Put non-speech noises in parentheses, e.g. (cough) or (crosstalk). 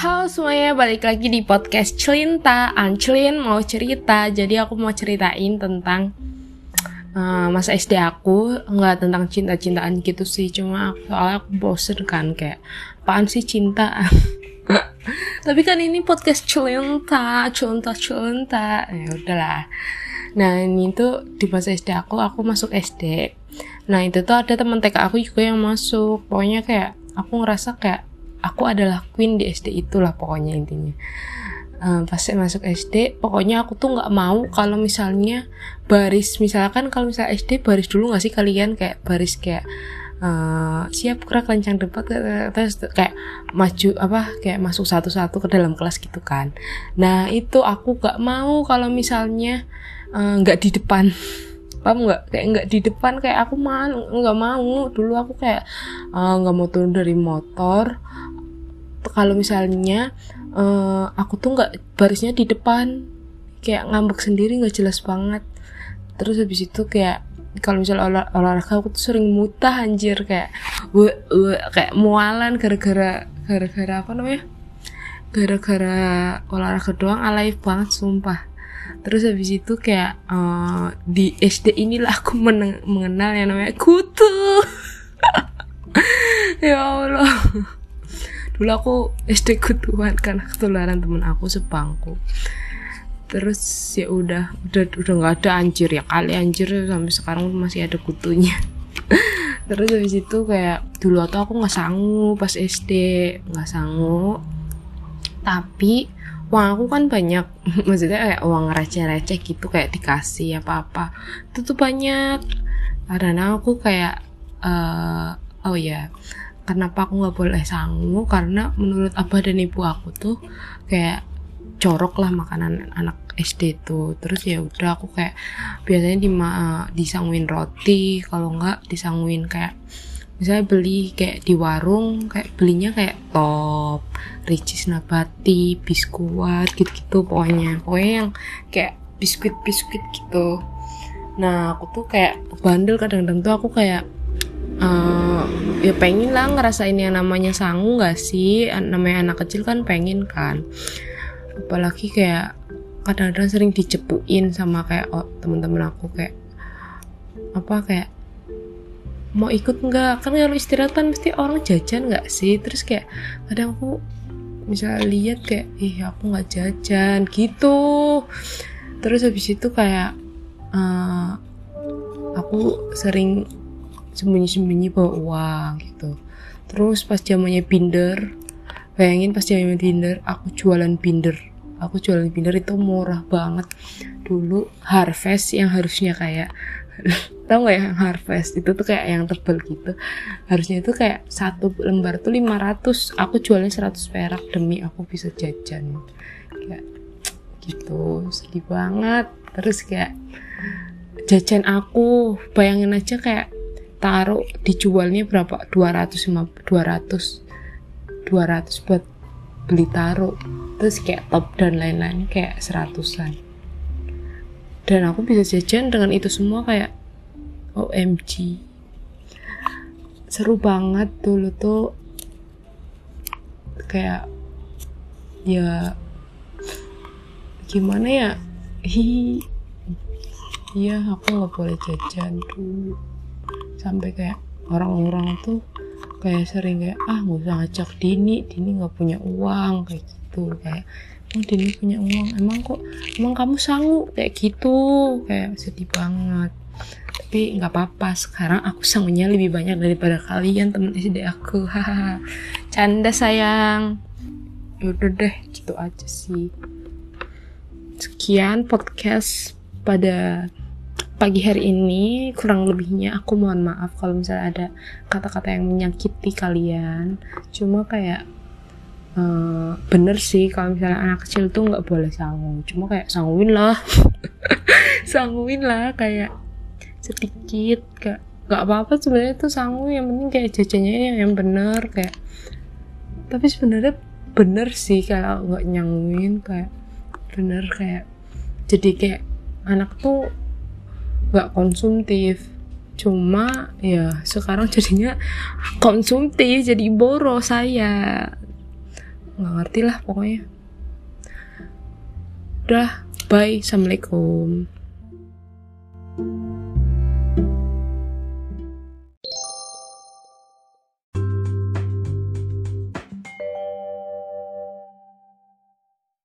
Halo semuanya, balik lagi di podcast Celinta. Ancelin mau cerita, jadi aku mau ceritain tentang uh, masa SD aku. Nggak tentang cinta-cintaan gitu sih, cuma soalnya aku bosen kan Kayak, apaan sih cinta? (laughs) Tapi kan ini podcast Celinta, Celinta, Celinta. Ya udahlah. Nah ini tuh di masa SD aku, aku masuk SD Nah itu tuh ada teman TK aku juga yang masuk. Pokoknya kayak, aku ngerasa kayak aku adalah queen di SD itulah pokoknya intinya. Um, pas saya masuk SD pokoknya aku tuh nggak mau kalau misalnya baris misalkan kalau misalnya SD baris dulu nggak sih kalian? Kayak baris kayak uh, siap gerak kencang depan terus kayak maju apa kayak masuk satu-satu ke dalam kelas gitu kan. Nah itu aku nggak mau kalau misalnya nggak uh, di depan. (laughs) Paham nggak? Kayak nggak di depan kayak aku malu nggak mau. Dulu aku kayak nggak uh, mau turun dari motor kalau misalnya uh, aku tuh nggak barisnya di depan. Kayak ngambek sendiri nggak jelas banget. Terus habis itu kayak kalau misalnya olah, olahraga aku tuh sering mutah anjir. Kayak we, kayak mualan gara-gara gara-gara apa namanya? Gara-gara olahraga doang alay banget sumpah. Terus habis itu kayak uh, di SD inilah aku mengenal yang namanya kutu. (laughs) Ya Allah dulu aku SD kutuan karena ketularan temen aku sebangku terus ya udah udah udah nggak ada anjir. Ya kali anjir sampai sekarang masih ada kutunya. (laughs) Terus habis itu kayak dulu atau aku nggak sanggup pas SD nggak sanggup. Tapi uang aku kan banyak. (laughs) Maksudnya kayak uang receh-receh gitu kayak dikasih apa-apa. Itu tuh banyak. Karena aku kayak uh, oh ya kenapa aku nggak boleh sangu karena menurut abah dan ibu aku tuh kayak corok lah makanan anak SD tuh. Terus ya udah aku kayak biasanya di disanguin roti kalau nggak disanguin kayak misalnya beli kayak di warung kayak belinya kayak top ricis nabati biskuat gitu-gitu pokoknya. Pokoknya yang kayak biskuit-biskuit gitu. Nah aku tuh kayak bandel kadang-kadang tuh aku kayak uh, ya pengen lah ngerasain yang namanya sangu gak sih? Namanya anak kecil kan pengen kan. Apalagi kayak kadang-kadang sering dicepuin sama kayak oh, teman-teman aku kayak apa kayak mau ikut nggak? Kan kalau istirahat kan mesti orang jajan nggak sih? Terus kayak kadang aku misalnya lihat kayak ih aku nggak jajan gitu. Terus habis itu kayak uh, aku sering sembunyi-sembunyi bawa uang gitu. Terus pas zamannya binder bayangin pas zamannya binder aku jualan binder. Aku jualan binder itu murah banget. Dulu harvest yang harusnya kayak (laughs) tau gak ya yang harvest? Itu tuh kayak yang tebel gitu. Harusnya itu kayak satu lembar tuh 500 aku jualnya 100 perak demi aku bisa jajan. Kayak gitu. Sedih banget. Terus kayak jajan aku. Bayangin aja kayak taruh dijualnya berapa? 200 200 200 buat beli taruh. Terus kayak top dan lain-lain kayak seratusan. Dan aku bisa jajan dengan itu semua kayak OMG seru banget dulu tuh. Kayak ya gimana ya? Hi. Iya aku nggak boleh jajan dulu sampai kayak orang-orang tuh kayak sering kayak ah nggak usah ngajak Dini Dini nggak punya uang kayak gitu kayak oh Dini punya uang emang kok emang kamu sanggup? Kayak gitu kayak sedih banget. Tapi nggak apa-apa sekarang aku sanggupnya lebih banyak daripada kalian temen SD aku hahaha. Canda sayang. Udah deh gitu aja sih. Sekian podcast pada pagi hari ini kurang lebihnya aku mohon maaf kalau misalnya ada kata-kata yang menyakiti kalian. Cuma kayak uh, bener sih kalau misalnya anak kecil tuh nggak boleh sanggup. Cuma kayak sangguin lah. (laughs) Sangguin lah kayak sedikit kayak nggak apa-apa sebenarnya tuh sanggup. Yang penting kayak jajannya yang yang bener kayak tapi sebenarnya bener sih kalau nggak nyangguin kayak bener kayak jadi kayak anak tuh nggak konsumtif. Cuma ya sekarang jadinya konsumtif jadi boros saya. Nggak ngerti lah pokoknya. Udah bye. Assalamualaikum